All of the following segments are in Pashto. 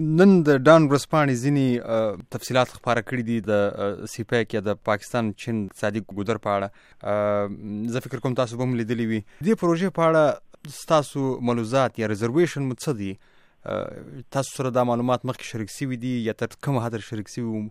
نن د ډان ورځپاڼې ځینی تفصيلات خبره کړې دي د سی پی کې د پاکستان چین اقتصادي ګودر په اړه زه فکر کوم تاسو به هم لیدلی وي دې پروژې په اړه تاسو ملوزات یا ریزرویشن مو څه دي تاسو سره دا معلومات مخکې شریک شوي دي یا تر کومه حد شریک شوي وو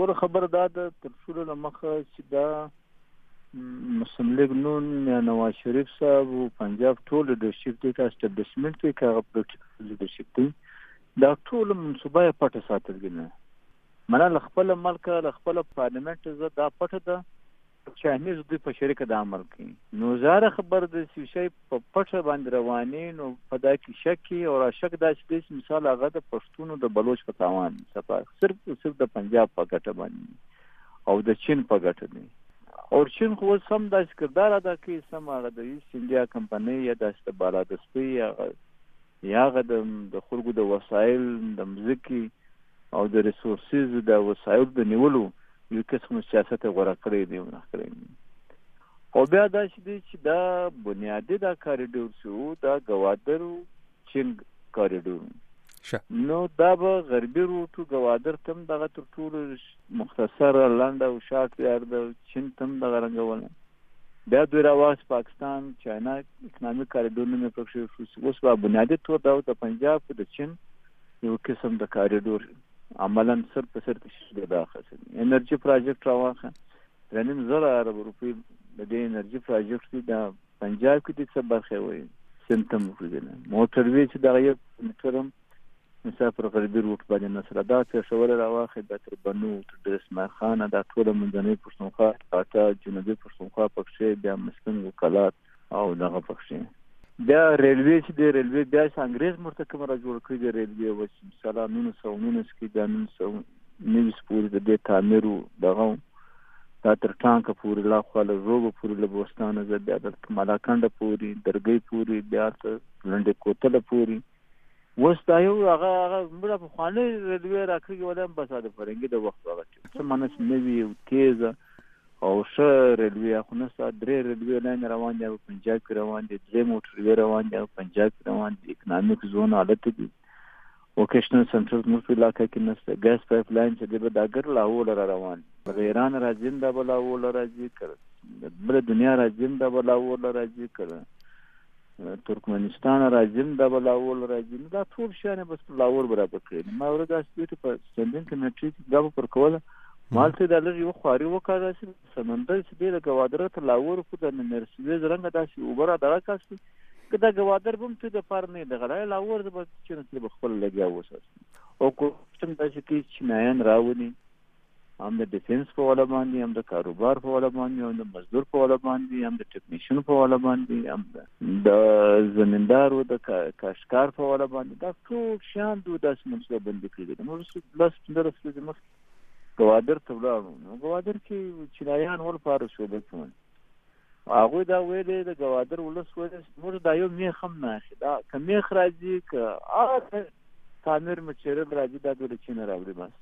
ګوره خبر دا ده تر ټولو له مخه چې دا مسلم لیګ نون یا نواز شریف صاحب او پنجاب ټول لیډرشپ دی که اسټابلیشمنټ دی که هغه پولیټیکل لیډرشپ دی دا ټول منصوبه یې پټه ساتل دي نه منه له خپل ملکه له خپل پارلیمنټ زه دا پټه ده چې همیز دوی په شریکه د عمل کوي نو زاره خبر د سی شي په پټه باندې رواني نو په دا کې شک او را شک دا چې مثال هغه د پښتونو د بلوچ په تاوان صفه صرف صرف د پنجاب په ګټه باندې او د چین په ګټه دی او چین خو اوس هم داسې کردار ادا کوي سم هغه د ایست انډیا کمپنۍ یا داسې د بالادستۍ هغه یا هغه د خلکو د وسایل د مځکې او د ریسورسز د وسایل د نیولو یو قسم سیاست غوړه کړی دی نه کړی او بیا دا چې دی چې دا بنیادی دا کاریډور شو دا گوادر چینګ کاریډور شه نو دا به غربي روټو ګوادر تم دغه تر ټولو مختصر لاند او شارټ ویار د چین تم دغه رنګونه بیا دوی راواس پاکستان چاینا اکنامي کاریډور نه پکې شو اوس په بنیادی تور دا د پنجاب د چین یو قسم د کاریډور عملا سر په سر تشکیل دا خاصه انرژي پروجیکټ راوخه رنیم زره عرب روپی د دې انرژي پروجیکټ دی دا پنجاب کې دې څه برخه وي سند ته مو پرېږدنه موټر وی چې دغه یو موټر هم نصاب پر غریبي روټ باندې نسره دا پېښوره راواخې دا تر بنو تر درسمار خانه دا ټوله منځنۍ پښتونخوا پاټا جنوبي پښتونخوا پکښې بیا مسکن و کلات او دغه پکښې بیا ریلوی چې دی ریلوی بیا چې انګرېز مرته کوم را جوړ کړی دی ریلوی و چې مثلا نولس سوه نولس کې بیا نولس سوه نوي سپوري د دې تعمیر و دغه دا تر ټانکه پورې لا خو له زوبه پورې له بوستانه زه بیا د ملاکنډه پورې درګۍ پورې بیا ته لنډې کوتله پورې اوس دا یو هغه هغه موږ په خوانې ریلوی راکړي ولا بس د فرنګي د وخت هغه چې څه منس نوی او تیزه او ښه ریلوی خو نه سا درې ریلوی لاین روان دی په پنجاب کې روان دی درې موټر روان دی په پنجاب کې روان دی اکونومیک زون حالت دی ووکیشنل سنټر زموږ په علاقه کې نشته ګیس پایپ لاین چې دی به دا ګر لاهور لره روان که د ایران راځي دا به لاهور لره راځي که بل دنیا راځي دا به لاهور لره راځي که ترکمنستان راځي دا به لاهور لره راځي نو دا ټول شیان بس په لاهور برابر کړي ما ورته دا سپیټ په سټنډینګ کمیټې کې دا پر کوله مالته دا لږ یو خواري وکړه سمندر چې دی د ګوادر ته لاور خو د نمیر سویز رنګ داسې اوبه را دغه کاسي که دا ګوادر بم ته د پار نه دغه لا ور د بچ چې نه په خپل لګیا وسه او کوم داسې کې چې ناین راونی هم د ډیفنس په وړه باندې هم د کاروبار په وړه باندې هم د مزدور په وړه باندې هم د ټکنیشن په وړه باندې هم د زمیندارو د کاشکار په وړه باندې دا ټول شان دوه داسې منصوبه بندي کړي دي نو لس پندرس ورځې مخکې ګوادر ته ولاړو نو ګوادر کې چینایان ول پاره شوبه کوي هغه دا ویلې د ګوادر ولس ویلې موږ دا یو میخ هم نه اخی دا که میخ راځي که آه تعمیر مچیرل راځي دا دوی چین راوړي بس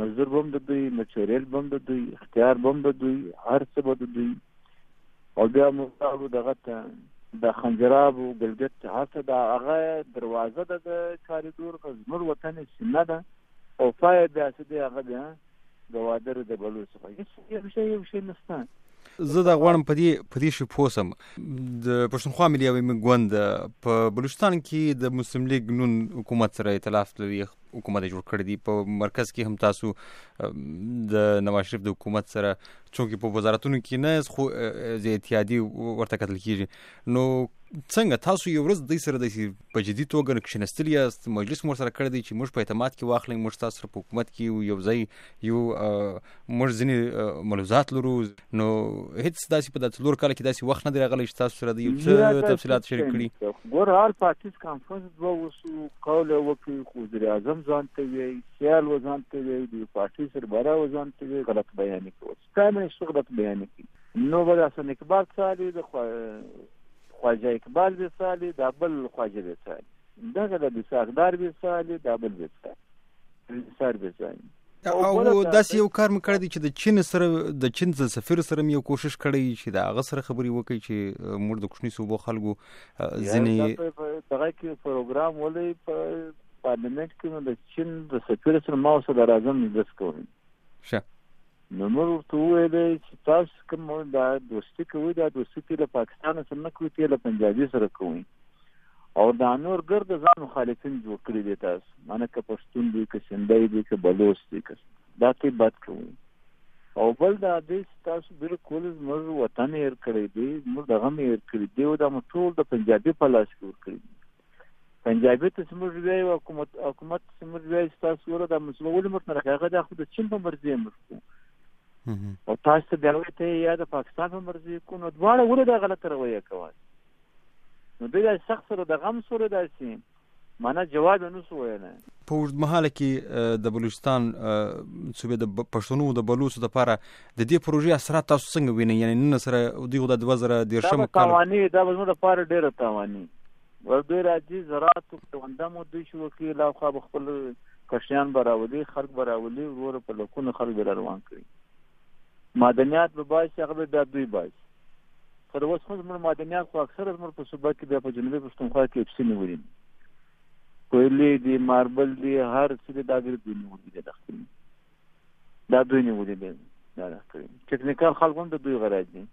مزدور بم د دوی مچیرل بم د دوی اختیار بم د دوی هر څه به د دوی او بیا موږ دغه ته د خنجراب او ګلګت هڅه دا هغه دروازه ده د کاریدور په زمر وطن سینه ده او پای بیا څه دی هغه بیا د وادر د بلو څخه یو شی یو شی نسته زه دا غواړم په دې په دې شی پوسم د پښتونخوا ملي عوامي ګوند په بلوچستان کې د مسلم لیگ نون حکومت سره ائتلاف لري حکومت جوړ کړی دی په مرکز کې هم تاسو د نواز شریف د حکومت سره چونکی په وزارتونو کې نه خو زیاتیادي ورته کتل کیږي نو څنګه تاسو یو ورځ دوی سره د په جدي توګه کښینستلی یاست مجلس مور سره کړی دی چې موږ په اعتماد کې واخلئ موږ تاسو سره په حکومت کې یو ځای یو موږ ځینې ملوزات لرو نو هیڅ داسې په داسې لور کال کې داسې وخت نه دی راغلی چې تاسو سره د یو څه تفصیلات شریک کړي ګور هر پاتیس کانفرنس دوه وسو قول وکړي خو وزیر اعظم ځان ته وی سیال وزان ته وی د پارټي سربره وزان ته وی غلط بیان کوي پرایم منسټر به بیان کړي نو به حسن اقبال څالي د خواجه اقبال به څالي دا بل خواجه به څالي دغه د بساقدار به څالي دا بل به څالي انصار به څالي او داسې یو کار مې کړی دی چې د چین سره د چین د سفیر سره مې یو کوشش کړی چې د هغه سره خبرې وکړي چې موږ د کوچني صوبو خلکو ځینې دغه کې پروګرام ولې په پارلیمنت کې نو د چین د سفیر سره ما اوس د راځم مجلس کوم شه نو موږ ورته وویل چې تاسو کوم دا دوستي کوي دا دوستي ته له پاکستان سره نه کوي ته له پنجابي سره کوي او دا نور ګرد ځان مخالفین جوړ کړي دي تاسو مانه که پښتون دي که سندای دي که بلوچ دي که دا ته بد کوي او بل دا دې تاسو بالکل موږ وطن هر کړی دی موږ دغه مې هر کړی دی او دا موږ ټول د پنجابي په لاس کې ور کړی پنجابي ته چې موږ وایو حکومت حکومت چې موږ وایو چې تاسو وره دا مسله ولې موږ نه راکړه هغه دا خو د چین په مرضي موږ کوو او تاسو ته بیا وایي ته یا د پاکستان په مرضي کوو نو دواړه ولې دا غلطه رویه کوئ نو دوی دا سخت سره د غم سره داسې معنا جواب نه سو ویلی په اوږدمهاله کې د بلوچستان صوبې د پښتنو د بلوڅو لپاره د دې پروژې اثرات تاسو څنګه وینئ یعنی نن سره دوی د 2013 کال توانی دا به زموږ لپاره ډیره توانی ور دوی راځي زراعت کونده مو دوی شو کې لا خو به خپل کشیان براولي خلک براولي ورور په لکونو خلک به روان کړي معدنیات به باسي هغه به دوی باسي تر اوس خو زموږ معدنیات خو اکثره زموږ په صوبه کې بیا په جنوبي پښتونخوا کې اپسي نیولي کویلې دي ماربل دي هر څه د داګر دي نیولي دي دا دوی نیولي دي دا کړی ټکنیکل خلک هم د دوی غراج دي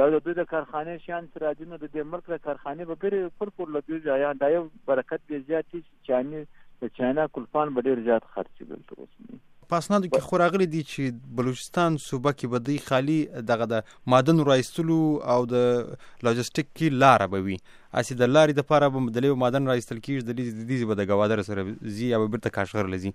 دا د دوی د کارخانې شیان چې راځي نو د دې ملک د کارخانې به ګرې پر پر له دوی ځایان دا یو برکت دی زیات چې چاني د چاینا کلفان به ډېر زیات خرڅ دلته اوس په اسنادو کې خو راغلي دي چې بلوچستان صوبه کې به دوی خالي دغه د معدنو رایستلو او د لاجستیک کې لاره به وي اسی د لارې د پاره به د لیو معدن رایستل کیږي د لیز د دیز به د گوادر سره زی او بیرته کاشغر لزی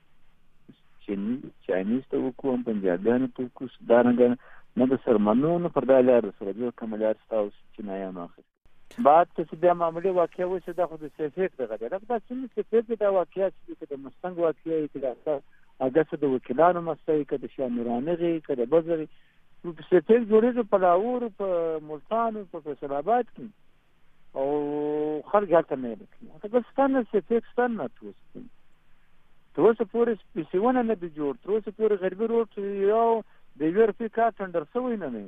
چینی چاینیز ته وکړو هم پنجابیانو ته وکړو دارنګه نه د سرمنو نه پر دا لار سره ډېر کمه لار شته او چینایانو اخیستې بعد ته چې بیا معمولي واقعه وشي دا خو د سیفیک دغه دی لکه دا څنګه سیفیک دی دا واقعه چې که د مستنګ واقعه وي که د هغسې د وکیلانو مسله وي که د شاه نوراني غي که د بزري سیفیک جوړېږي په لاهور په ملتان په فیصل آباد کې او خلک هلته نه لکي هغه ګلستان نه سي پاکستان نه تر اوسه پورې تر اوسه پورې سپېسیونه نه دی جوړ تر اوسه پورې غربي روډ یو د یوې روپۍ کار ټنډر سوی نه دی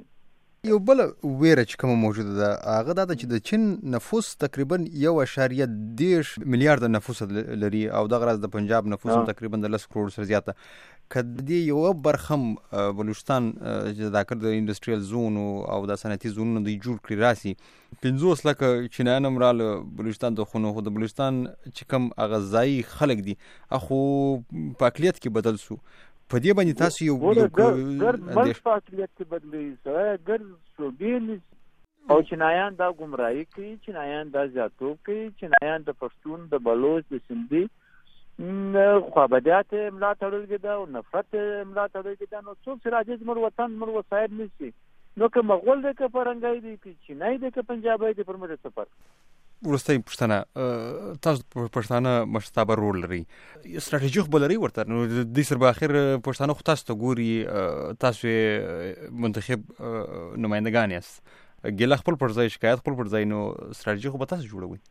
یو بل ویره چې کومه موجوده ده هغه دا ده چې د چین نفوس تقریبا یو اشاریه دیش میلیارد نفوس لري او دغه راز د پنجاب نفوس هم تقریبا د لس کروڑ سره زیاته که د دې یوه برخه هم بلوچستان چې دا کړ د انډسټریال زون او د صنعتي زونونو دوی جوړ کړي راسي 50 لکه چینایان هم را له بلوچستان ته خو نو خو د بلوچستان چې کوم هغه ځایي خلک دي اخو په اقلیت کې بدل سو په دې باندې تاسو یو یو ګرد ملک په اقلیت کې بدلی سره ګرد شوبیل او چینایان دا ګمراهي کوي چینایان دا زیاتو کوي چینایان د پښتون د بلوچ د سندي نه خوابدیات املا تړل کېده او نفرت املا تړل کېده نو څوک چې راځي زموږ وطن زموږ وسایل نیسي نو که مغول دی که پرنګی دی که چینی دی که پنجابی دی پر موږ څه فرق ورسته پښتنه تاسو پښتانه مشتابه رول لري ستراتیژي خو بلري ورته نو د سر په اخر پښتانه خو تاسو ته ګوري تاسو منتخب نمائندگان یاست ګله خپل پر ځای شکایت خپل پر ځای نو ستراتیژي خو به تاسو جوړوي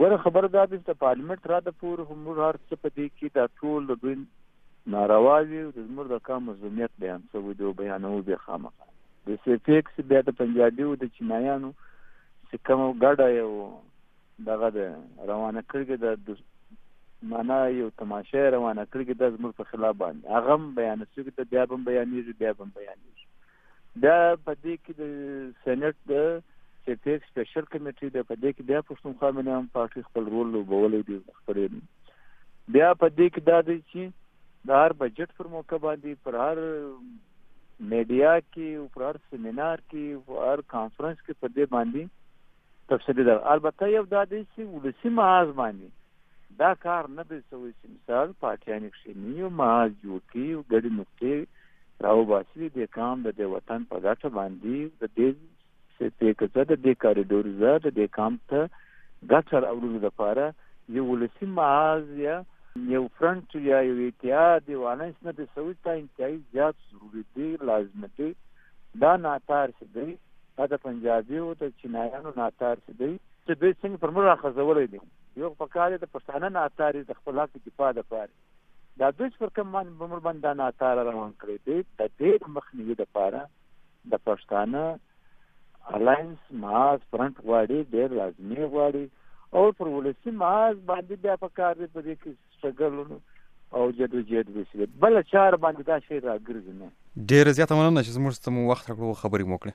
ګوره خبره دا ده چې د پارلیمنټ تر حده پورې خو موږ هر څه په دې کې دا ټول د دوی ناروا وي او د زموږ د کار مظلومیت بیان شوی دی او بیانوو بیا خامخا د سیفیکس بیا د پنجابي او د چینایانو چې کوم ګډه یو دغه ده روانه کړې ده د معنا یو تماشه روانه کړې ده زموږ په خلاف باندې هغه بیان شوی ده بیا هم بیانېږي بیا هم بیانېږي دا په دې کې د سېنات د سټیټ سپیشل کمیټې د په دې کې بیا پښتونخوا ملي هم پارټي خپل رول لوبولی دی خپل بیا په دې کې دا دی چې د هر بجټ پر موقع باندې پر هر میډیا کې او پر هر سیمینار کې او هر کانفرنس کې په دې باندې تفصیلی ده البته یو دا دی چې ولسی معاذ باندې دا کار نه دی شوی چې مثال پاکیانی کښینی او معاذ جوړ کړي او ګډې نقطې راوباسي د کام د دې وطن په ګټه باندې د دې چې ته کزه د دې کاریډور زه د دې کام ته ګټه راوړلو لپاره یو ولسی معاذ یا یو فرنټ یا یو اتحاد یو الانس نه دی شوی تا انتهایی زیات ضروري دی لازم دی دا ناتار چې دی دا د پنجابیو د چینایانو ناتار چې دی چې دوی څنګه پر موږ راخځولی دی یو په کار د پښتانه ناتار د خپل حق دفاع لپاره دا دوی چې پر کوم باندې په موږ باندې دا ناتار روان کړی دی د دې د مخنیوي لپاره د پښتانه الاینس ماس فرنټ غواړي ډېر لازمي غواړي او پر ولسي ماس باندې بیا په کار دی په دې کې سګل او جدوجهد وسیله بل چار باندې دا شی راګرځي نه ډیره زیاته مننه چې زموږ ته مو وخت راکړو خبرې مو کړې